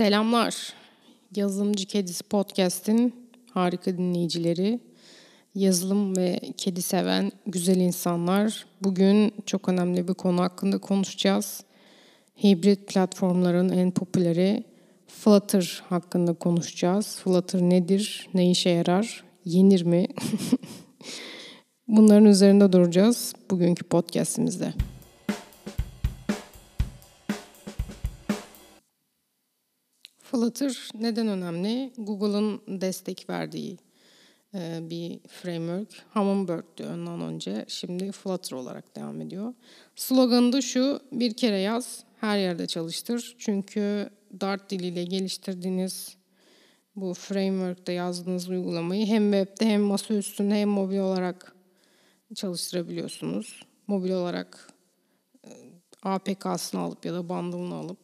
Selamlar. Yazılımcı Kedisi Podcast'in harika dinleyicileri, yazılım ve kedi seven güzel insanlar. Bugün çok önemli bir konu hakkında konuşacağız. Hibrit platformların en popüleri Flutter hakkında konuşacağız. Flutter nedir? Ne işe yarar? Yenir mi? Bunların üzerinde duracağız bugünkü podcastimizde. Flutter neden önemli? Google'ın destek verdiği e, bir framework. Hummingbird'dü ondan önce. Şimdi Flutter olarak devam ediyor. Sloganı da şu, bir kere yaz, her yerde çalıştır. Çünkü Dart diliyle geliştirdiğiniz bu framework'te yazdığınız uygulamayı hem webde hem masa üstünde hem mobil olarak çalıştırabiliyorsunuz. Mobil olarak e, APK'sını alıp ya da bundle'ını alıp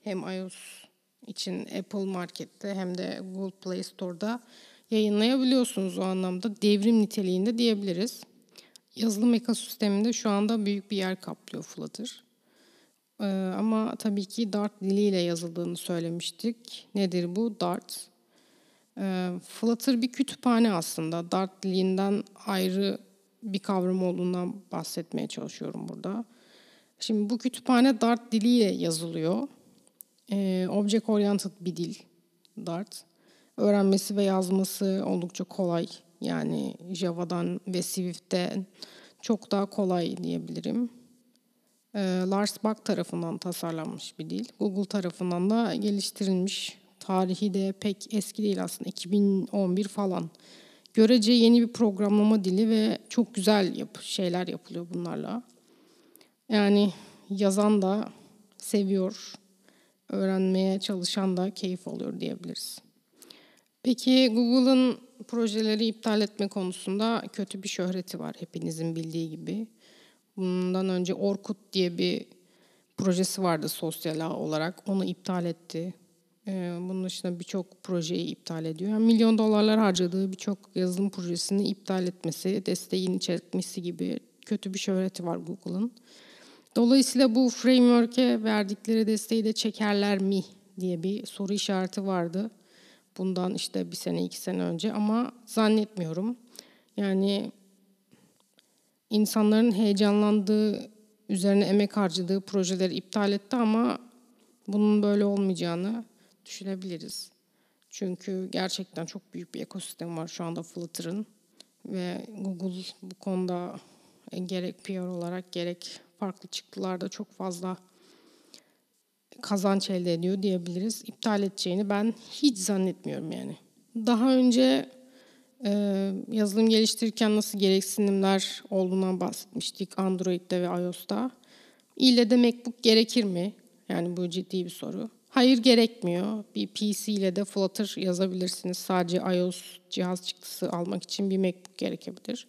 hem iOS için Apple Market'te hem de Google Play Store'da yayınlayabiliyorsunuz o anlamda devrim niteliğinde diyebiliriz. Yazılım ekosisteminde şu anda büyük bir yer kaplıyor Flutter. Ee, ama tabii ki Dart diliyle yazıldığını söylemiştik. Nedir bu? Dart. Ee, Flutter bir kütüphane aslında. Dart dilinden ayrı bir kavram olduğundan bahsetmeye çalışıyorum burada. Şimdi bu kütüphane Dart diliyle yazılıyor. Ee, object oriented bir dil Dart. Öğrenmesi ve yazması oldukça kolay. Yani Java'dan ve Swift'ten çok daha kolay diyebilirim. Ee, Lars Bak tarafından tasarlanmış bir dil. Google tarafından da geliştirilmiş. Tarihi de pek eski değil aslında. 2011 falan. Görece yeni bir programlama dili ve çok güzel yap şeyler yapılıyor bunlarla. Yani yazan da seviyor, öğrenmeye çalışan da keyif alıyor diyebiliriz. Peki Google'ın projeleri iptal etme konusunda kötü bir şöhreti var hepinizin bildiği gibi. Bundan önce Orkut diye bir projesi vardı sosyal ağ olarak. Onu iptal etti. Ee, bunun dışında birçok projeyi iptal ediyor. Yani milyon dolarlar harcadığı birçok yazılım projesini iptal etmesi, desteğini çekmesi gibi kötü bir şöhreti var Google'ın. Dolayısıyla bu framework'e verdikleri desteği de çekerler mi diye bir soru işareti vardı. Bundan işte bir sene, iki sene önce ama zannetmiyorum. Yani insanların heyecanlandığı, üzerine emek harcadığı projeleri iptal etti ama bunun böyle olmayacağını düşünebiliriz. Çünkü gerçekten çok büyük bir ekosistem var şu anda Flutter'ın ve Google bu konuda gerek PR olarak gerek farklı çıktılarda çok fazla kazanç elde ediyor diyebiliriz. İptal edeceğini ben hiç zannetmiyorum yani. Daha önce e, yazılım geliştirirken nasıl gereksinimler olduğundan bahsetmiştik Android'de ve iOS'ta. İlle de MacBook gerekir mi? Yani bu ciddi bir soru. Hayır gerekmiyor. Bir PC ile de Flutter yazabilirsiniz. Sadece iOS cihaz çıktısı almak için bir MacBook gerekebilir.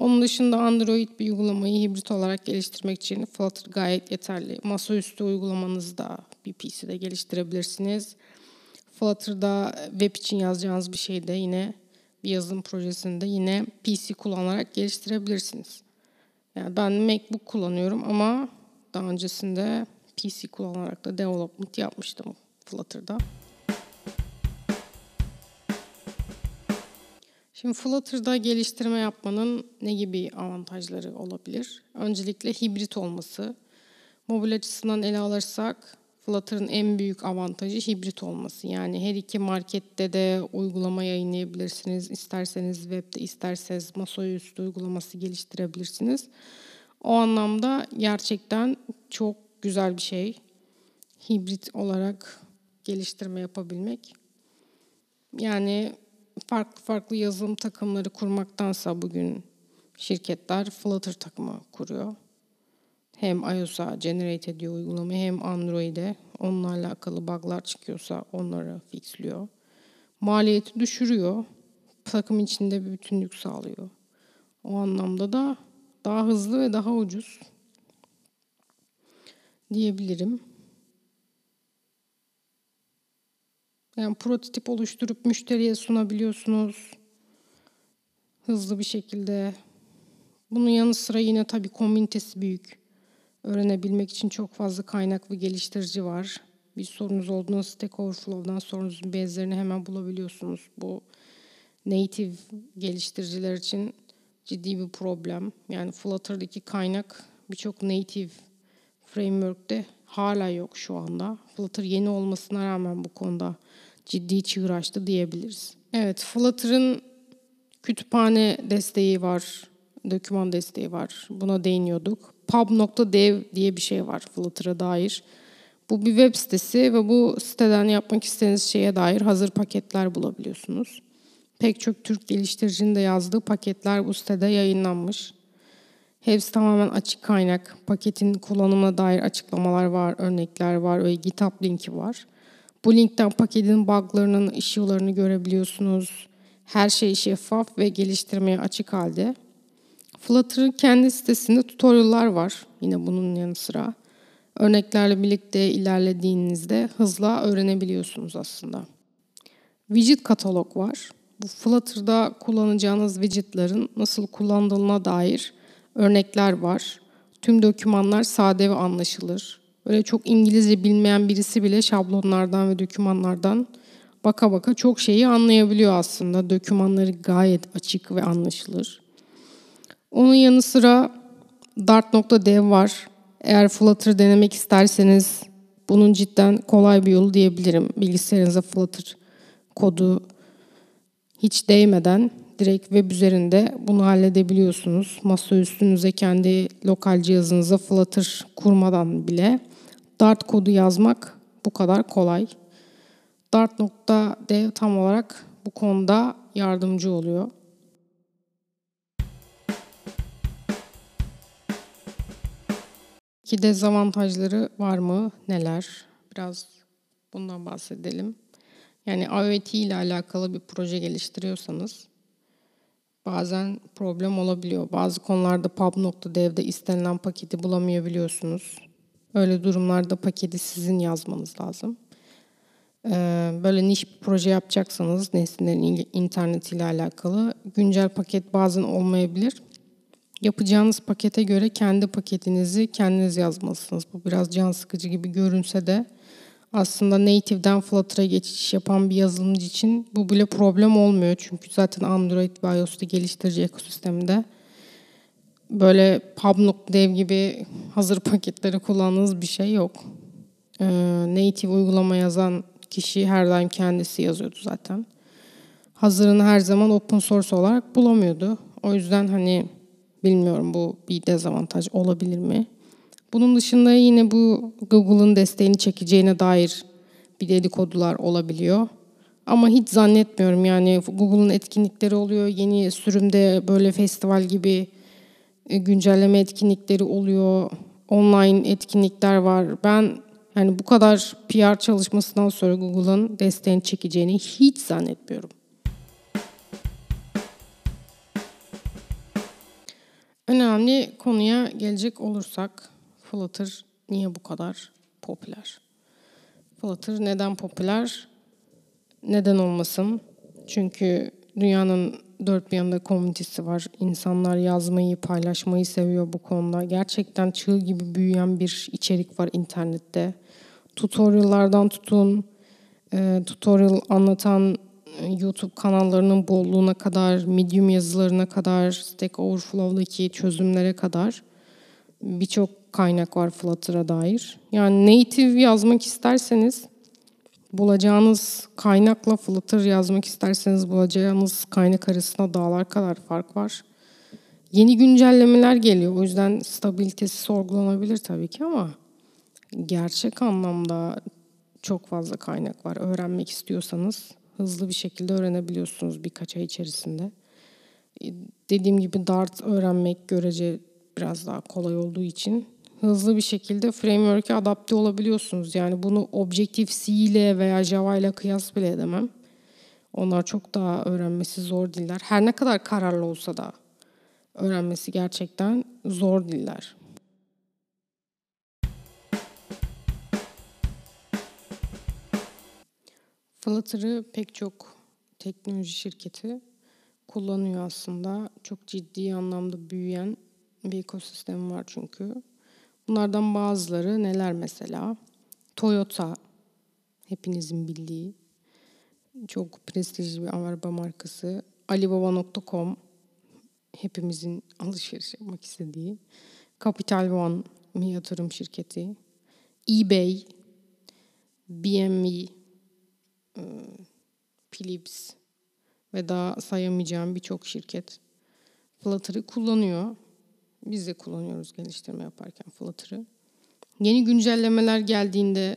Onun dışında Android bir uygulamayı hibrit olarak geliştirmek için Flutter gayet yeterli. Masaüstü uygulamanızı da bir PC'de geliştirebilirsiniz. Flutter'da web için yazacağınız bir şeyi de yine bir yazılım projesinde yine PC kullanarak geliştirebilirsiniz. Yani ben MacBook kullanıyorum ama daha öncesinde PC kullanarak da development yapmıştım Flutter'da. Şimdi Flutter'da geliştirme yapmanın ne gibi avantajları olabilir? Öncelikle hibrit olması. Mobil açısından ele alırsak Flutter'ın en büyük avantajı hibrit olması. Yani her iki markette de uygulama yayınlayabilirsiniz. İsterseniz webde, isterseniz masaüstü uygulaması geliştirebilirsiniz. O anlamda gerçekten çok güzel bir şey. Hibrit olarak geliştirme yapabilmek. Yani farklı farklı yazılım takımları kurmaktansa bugün şirketler Flutter takımı kuruyor. Hem iOS'a generate ediyor uygulamayı hem Android'e onunla alakalı bug'lar çıkıyorsa onları fixliyor. Maliyeti düşürüyor. Takım içinde bir bütünlük sağlıyor. O anlamda da daha hızlı ve daha ucuz diyebilirim. Yani prototip oluşturup müşteriye sunabiliyorsunuz. Hızlı bir şekilde. Bunun yanı sıra yine tabii komünitesi büyük. Öğrenebilmek için çok fazla kaynak ve geliştirici var. Bir sorunuz olduğunda Stack Overflow'dan sorunuzun benzerini hemen bulabiliyorsunuz. Bu native geliştiriciler için ciddi bir problem. Yani Flutter'daki kaynak birçok native framework'te hala yok şu anda. Flutter yeni olmasına rağmen bu konuda ciddi çığır açtı diyebiliriz. Evet, Flutter'ın kütüphane desteği var, doküman desteği var. Buna değiniyorduk. pub.dev diye bir şey var Flutter'a dair. Bu bir web sitesi ve bu siteden yapmak istediğiniz şeye dair hazır paketler bulabiliyorsunuz. Pek çok Türk geliştiricinin de yazdığı paketler bu sitede yayınlanmış. Hepsi tamamen açık kaynak. Paketin kullanımına dair açıklamalar var, örnekler var ve GitHub linki var. Bu linkten paketin buglarının, issue'larını görebiliyorsunuz. Her şey şeffaf ve geliştirmeye açık halde. Flutter'ın kendi sitesinde tutorial'lar var yine bunun yanı sıra. Örneklerle birlikte ilerlediğinizde hızla öğrenebiliyorsunuz aslında. Widget katalog var. Bu Flutter'da kullanacağınız widgetların nasıl kullanıldığına dair örnekler var. Tüm dokümanlar sade ve anlaşılır. Böyle çok İngilizce bilmeyen birisi bile şablonlardan ve dokümanlardan baka baka çok şeyi anlayabiliyor aslında. Dokümanları gayet açık ve anlaşılır. Onun yanı sıra Dart.dev var. Eğer Flutter denemek isterseniz bunun cidden kolay bir yolu diyebilirim. Bilgisayarınıza Flutter kodu hiç değmeden direkt web üzerinde bunu halledebiliyorsunuz. Masa üstünüze kendi lokal cihazınıza Flutter kurmadan bile Dart kodu yazmak bu kadar kolay. Dart.dev tam olarak bu konuda yardımcı oluyor. Ki dezavantajları var mı? Neler? Biraz bundan bahsedelim. Yani IoT ile alakalı bir proje geliştiriyorsanız bazen problem olabiliyor. Bazı konularda pub.dev'de istenilen paketi bulamayabiliyorsunuz. Öyle durumlarda paketi sizin yazmanız lazım. Ee, böyle niş bir proje yapacaksanız nesnelerin internetiyle alakalı güncel paket bazen olmayabilir. Yapacağınız pakete göre kendi paketinizi kendiniz yazmalısınız. Bu biraz can sıkıcı gibi görünse de aslında native'den Flutter'a geçiş yapan bir yazılımcı için bu bile problem olmuyor. Çünkü zaten Android ve iOS'ta geliştirici ekosisteminde böyle pub.dev gibi hazır paketleri kullandığınız bir şey yok. Ee, native uygulama yazan kişi her daim kendisi yazıyordu zaten. Hazırını her zaman open source olarak bulamıyordu. O yüzden hani bilmiyorum bu bir dezavantaj olabilir mi? Bunun dışında yine bu Google'ın desteğini çekeceğine dair bir dedikodular olabiliyor. Ama hiç zannetmiyorum yani Google'ın etkinlikleri oluyor. Yeni sürümde böyle festival gibi güncelleme etkinlikleri oluyor. Online etkinlikler var. Ben yani bu kadar PR çalışmasından sonra Google'ın desteğini çekeceğini hiç zannetmiyorum. Önemli konuya gelecek olursak Flutter niye bu kadar popüler? Flutter neden popüler? Neden olmasın? Çünkü dünyanın dört bir yanında komünitesi var. İnsanlar yazmayı, paylaşmayı seviyor bu konuda. Gerçekten çığ gibi büyüyen bir içerik var internette. Tutorial'lardan tutun, e, tutorial anlatan e, YouTube kanallarının bolluğuna kadar, Medium yazılarına kadar, Stack Overflow'daki çözümlere kadar birçok kaynak var Flutter'a dair. Yani native yazmak isterseniz bulacağınız kaynakla Flutter yazmak isterseniz bulacağınız kaynak arasında dağlar kadar fark var. Yeni güncellemeler geliyor. O yüzden stabilitesi sorgulanabilir tabii ki ama gerçek anlamda çok fazla kaynak var. Öğrenmek istiyorsanız hızlı bir şekilde öğrenebiliyorsunuz birkaç ay içerisinde. Dediğim gibi Dart öğrenmek görece biraz daha kolay olduğu için hızlı bir şekilde framework'e adapte olabiliyorsunuz. Yani bunu Objective-C ile veya Java ile kıyas bile edemem. Onlar çok daha öğrenmesi zor diller. Her ne kadar kararlı olsa da öğrenmesi gerçekten zor diller. Flutter'ı pek çok teknoloji şirketi kullanıyor aslında. Çok ciddi anlamda büyüyen bir ekosistem var çünkü. Bunlardan bazıları neler mesela? Toyota Hepinizin bildiği. Çok prestijli bir araba markası. Alibaba.com hepimizin alışveriş yapmak istediği. Capital One bir yatırım şirketi. eBay, BMW, e, Philips ve daha sayamayacağım birçok şirket Flutter'ı kullanıyor. Biz de kullanıyoruz geliştirme yaparken Flutter'ı. Yeni güncellemeler geldiğinde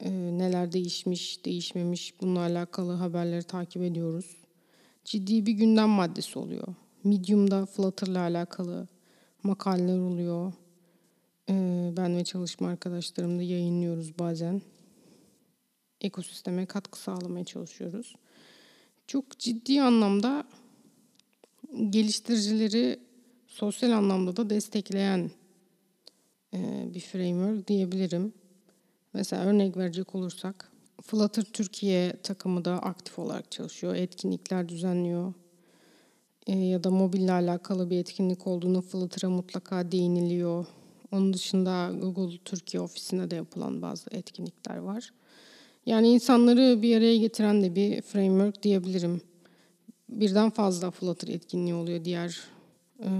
e, neler değişmiş, değişmemiş bununla alakalı haberleri takip ediyoruz. Ciddi bir gündem maddesi oluyor. Medium'da Flutter'la alakalı makaleler oluyor. E, ben ve çalışma arkadaşlarım da yayınlıyoruz bazen. Ekosisteme katkı sağlamaya çalışıyoruz. Çok ciddi anlamda geliştiricileri sosyal anlamda da destekleyen e, bir framework diyebilirim. Mesela örnek verecek olursak Flutter Türkiye takımı da aktif olarak çalışıyor. Etkinlikler düzenliyor. E, ya da mobille alakalı bir etkinlik olduğunu Flutter'a mutlaka değiniliyor. Onun dışında Google Türkiye ofisinde de yapılan bazı etkinlikler var. Yani insanları bir araya getiren de bir framework diyebilirim. Birden fazla Flutter etkinliği oluyor diğer e,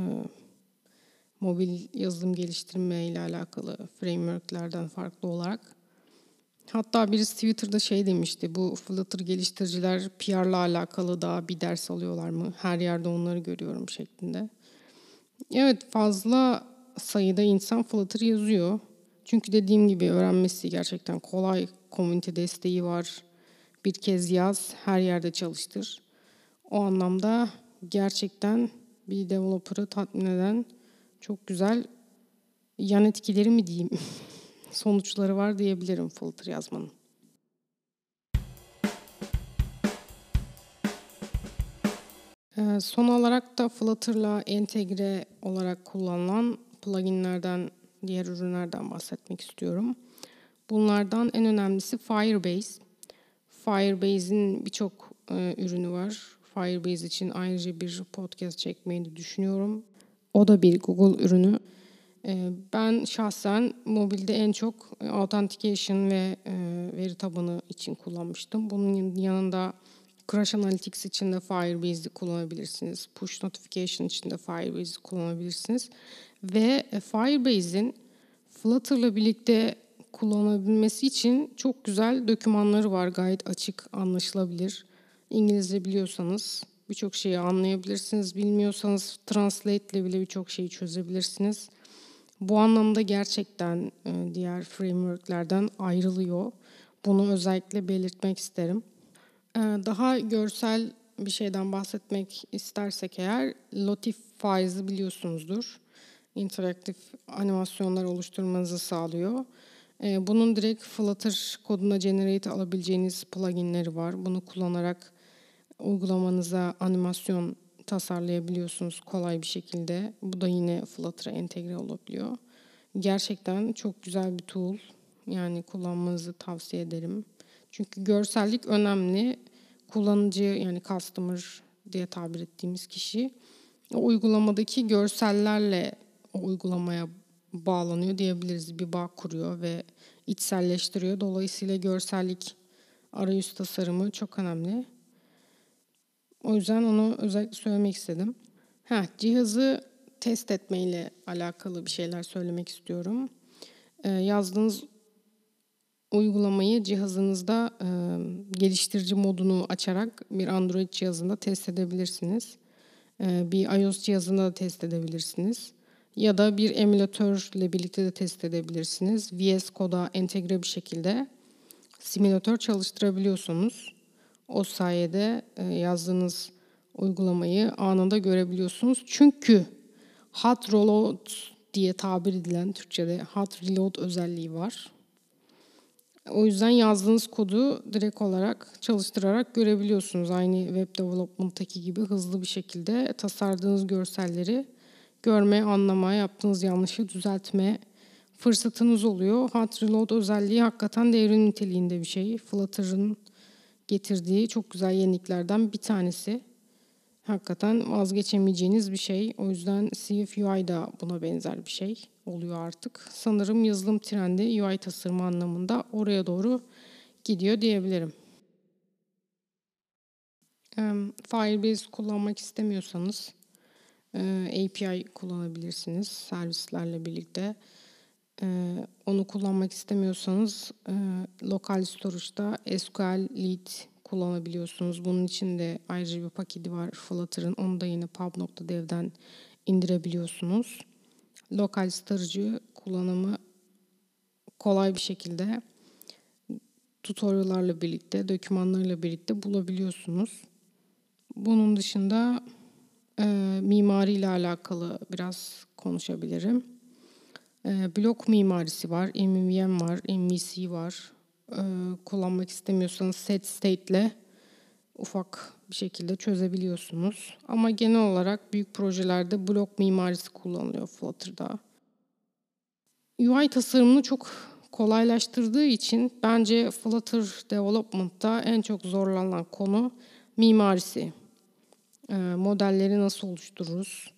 mobil yazılım geliştirme ile alakalı frameworklerden farklı olarak. Hatta birisi Twitter'da şey demişti, bu Flutter geliştiriciler PR'la alakalı da bir ders alıyorlar mı? Her yerde onları görüyorum şeklinde. Evet fazla sayıda insan Flutter yazıyor. Çünkü dediğim gibi öğrenmesi gerçekten kolay. Komünite desteği var. Bir kez yaz, her yerde çalıştır. O anlamda gerçekten bir developer'ı tatmin eden çok güzel yan etkileri mi diyeyim sonuçları var diyebilirim Flutter yazmanın. Ee, son olarak da Flutter'la entegre olarak kullanılan pluginlerden, diğer ürünlerden bahsetmek istiyorum. Bunlardan en önemlisi Firebase. Firebase'in birçok e, ürünü var. Firebase için ayrıca bir podcast çekmeyi de düşünüyorum. O da bir Google ürünü. E, ben şahsen mobilde en çok authentication ve e, veri tabanı için kullanmıştım. Bunun yanında Crash Analytics için de Firebase'i kullanabilirsiniz. Push Notification için de Firebase'i kullanabilirsiniz. Ve Firebase'in Flutter'la birlikte kullanabilmesi için çok güzel dokümanları var. Gayet açık, anlaşılabilir. İngilizce biliyorsanız birçok şeyi anlayabilirsiniz. Bilmiyorsanız Translate ile bile birçok şeyi çözebilirsiniz. Bu anlamda gerçekten e, diğer frameworklerden ayrılıyor. Bunu özellikle belirtmek isterim. E, daha görsel bir şeyden bahsetmek istersek eğer Lotifize'ı biliyorsunuzdur. İnteraktif animasyonlar oluşturmanızı sağlıyor. E, bunun direkt Flutter koduna generate alabileceğiniz pluginleri var. Bunu kullanarak uygulamanıza animasyon tasarlayabiliyorsunuz kolay bir şekilde. Bu da yine Flutter'a entegre olabiliyor. Gerçekten çok güzel bir tool. Yani kullanmanızı tavsiye ederim. Çünkü görsellik önemli. Kullanıcı yani customer diye tabir ettiğimiz kişi o uygulamadaki görsellerle o uygulamaya bağlanıyor diyebiliriz. Bir bağ kuruyor ve içselleştiriyor. Dolayısıyla görsellik arayüz tasarımı çok önemli. O yüzden onu özellikle söylemek istedim. Ha, cihazı test etmeyle alakalı bir şeyler söylemek istiyorum. Ee, yazdığınız uygulamayı cihazınızda e, geliştirici modunu açarak bir Android cihazında test edebilirsiniz. E, bir iOS cihazında da test edebilirsiniz. Ya da bir emülatörle birlikte de test edebilirsiniz. VS Code'a entegre bir şekilde simülatör çalıştırabiliyorsunuz. O sayede e, yazdığınız uygulamayı anında görebiliyorsunuz. Çünkü hot reload diye tabir edilen Türkçe'de hot reload özelliği var. O yüzden yazdığınız kodu direkt olarak çalıştırarak görebiliyorsunuz. Aynı web development'taki gibi hızlı bir şekilde tasarladığınız görselleri görme, anlama, yaptığınız yanlışı düzeltme fırsatınız oluyor. Hot Reload özelliği hakikaten devrim niteliğinde bir şey. Flutter'ın getirdiği çok güzel yeniliklerden bir tanesi. Hakikaten vazgeçemeyeceğiniz bir şey. O yüzden CFUI da buna benzer bir şey oluyor artık. Sanırım yazılım trendi UI tasarımı anlamında oraya doğru gidiyor diyebilirim. Firebase kullanmak istemiyorsanız API kullanabilirsiniz servislerle birlikte. Onu kullanmak istemiyorsanız lokal storage'da SQL Lead kullanabiliyorsunuz. Bunun için de ayrıca bir paketi var Flutter'ın. Onu da yine pub.dev'den indirebiliyorsunuz. Lokal storage'ı kullanımı kolay bir şekilde tutorial'larla birlikte, dokümanlarla birlikte bulabiliyorsunuz. Bunun dışında e, mimari ile alakalı biraz konuşabilirim. E, blok mimarisi var, MVM var, MVC var. E, kullanmak istemiyorsanız set state ile ufak bir şekilde çözebiliyorsunuz. Ama genel olarak büyük projelerde blok mimarisi kullanılıyor Flutter'da. UI tasarımını çok kolaylaştırdığı için bence Flutter Development'ta en çok zorlanan konu mimarisi. E, modelleri nasıl oluştururuz?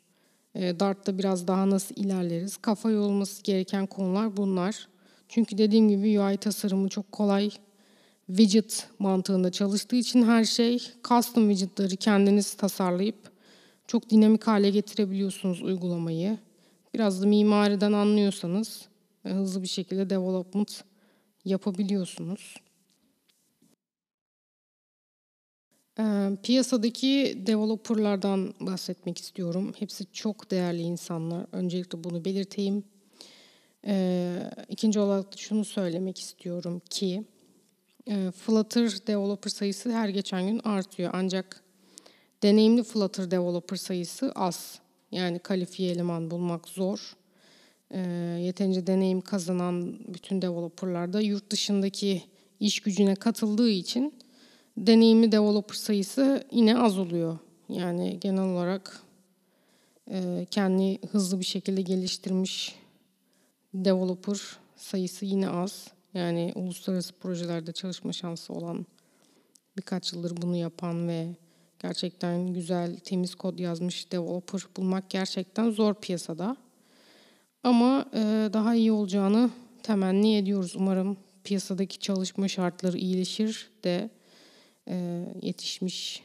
E, Dart'ta biraz daha nasıl ilerleriz? Kafa yorulması gereken konular bunlar. Çünkü dediğim gibi UI tasarımı çok kolay widget mantığında çalıştığı için her şey custom widgetları kendiniz tasarlayıp çok dinamik hale getirebiliyorsunuz uygulamayı. Biraz da mimariden anlıyorsanız e, hızlı bir şekilde development yapabiliyorsunuz. Piyasadaki developerlardan bahsetmek istiyorum. Hepsi çok değerli insanlar. Öncelikle bunu belirteyim. E, ikinci olarak da şunu söylemek istiyorum ki Flutter developer sayısı her geçen gün artıyor. Ancak deneyimli Flutter developer sayısı az. Yani kalifiye eleman bulmak zor e, yeterince deneyim kazanan bütün developerlar da yurt dışındaki iş gücüne katıldığı için deneyimli developer sayısı yine az oluyor. Yani genel olarak e, kendi hızlı bir şekilde geliştirmiş developer sayısı yine az. Yani uluslararası projelerde çalışma şansı olan birkaç yıldır bunu yapan ve gerçekten güzel, temiz kod yazmış developer bulmak gerçekten zor piyasada. Ama e, daha iyi olacağını temenni ediyoruz. Umarım piyasadaki çalışma şartları iyileşir de e, yetişmiş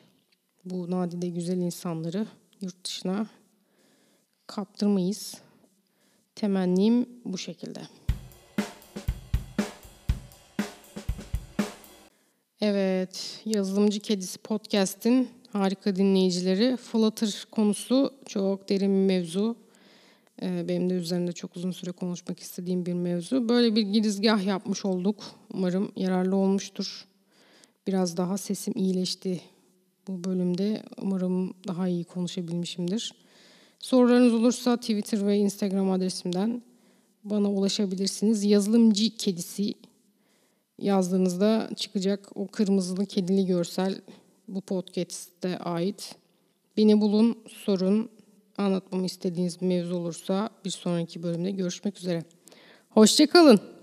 bu nadide güzel insanları yurt dışına kaptırmayız. Temennim bu şekilde. Evet, Yazılımcı Kedisi Podcast'in harika dinleyicileri. Flutter konusu çok derin bir mevzu. Ee, benim de üzerinde çok uzun süre konuşmak istediğim bir mevzu. Böyle bir girizgah yapmış olduk. Umarım yararlı olmuştur. Biraz daha sesim iyileşti bu bölümde. Umarım daha iyi konuşabilmişimdir. Sorularınız olursa Twitter ve Instagram adresimden bana ulaşabilirsiniz. Yazılımcı kedisi yazdığınızda çıkacak o kırmızılı kedili görsel bu podcast'te ait. Beni bulun, sorun, anlatmamı istediğiniz bir mevzu olursa bir sonraki bölümde görüşmek üzere. Hoşçakalın.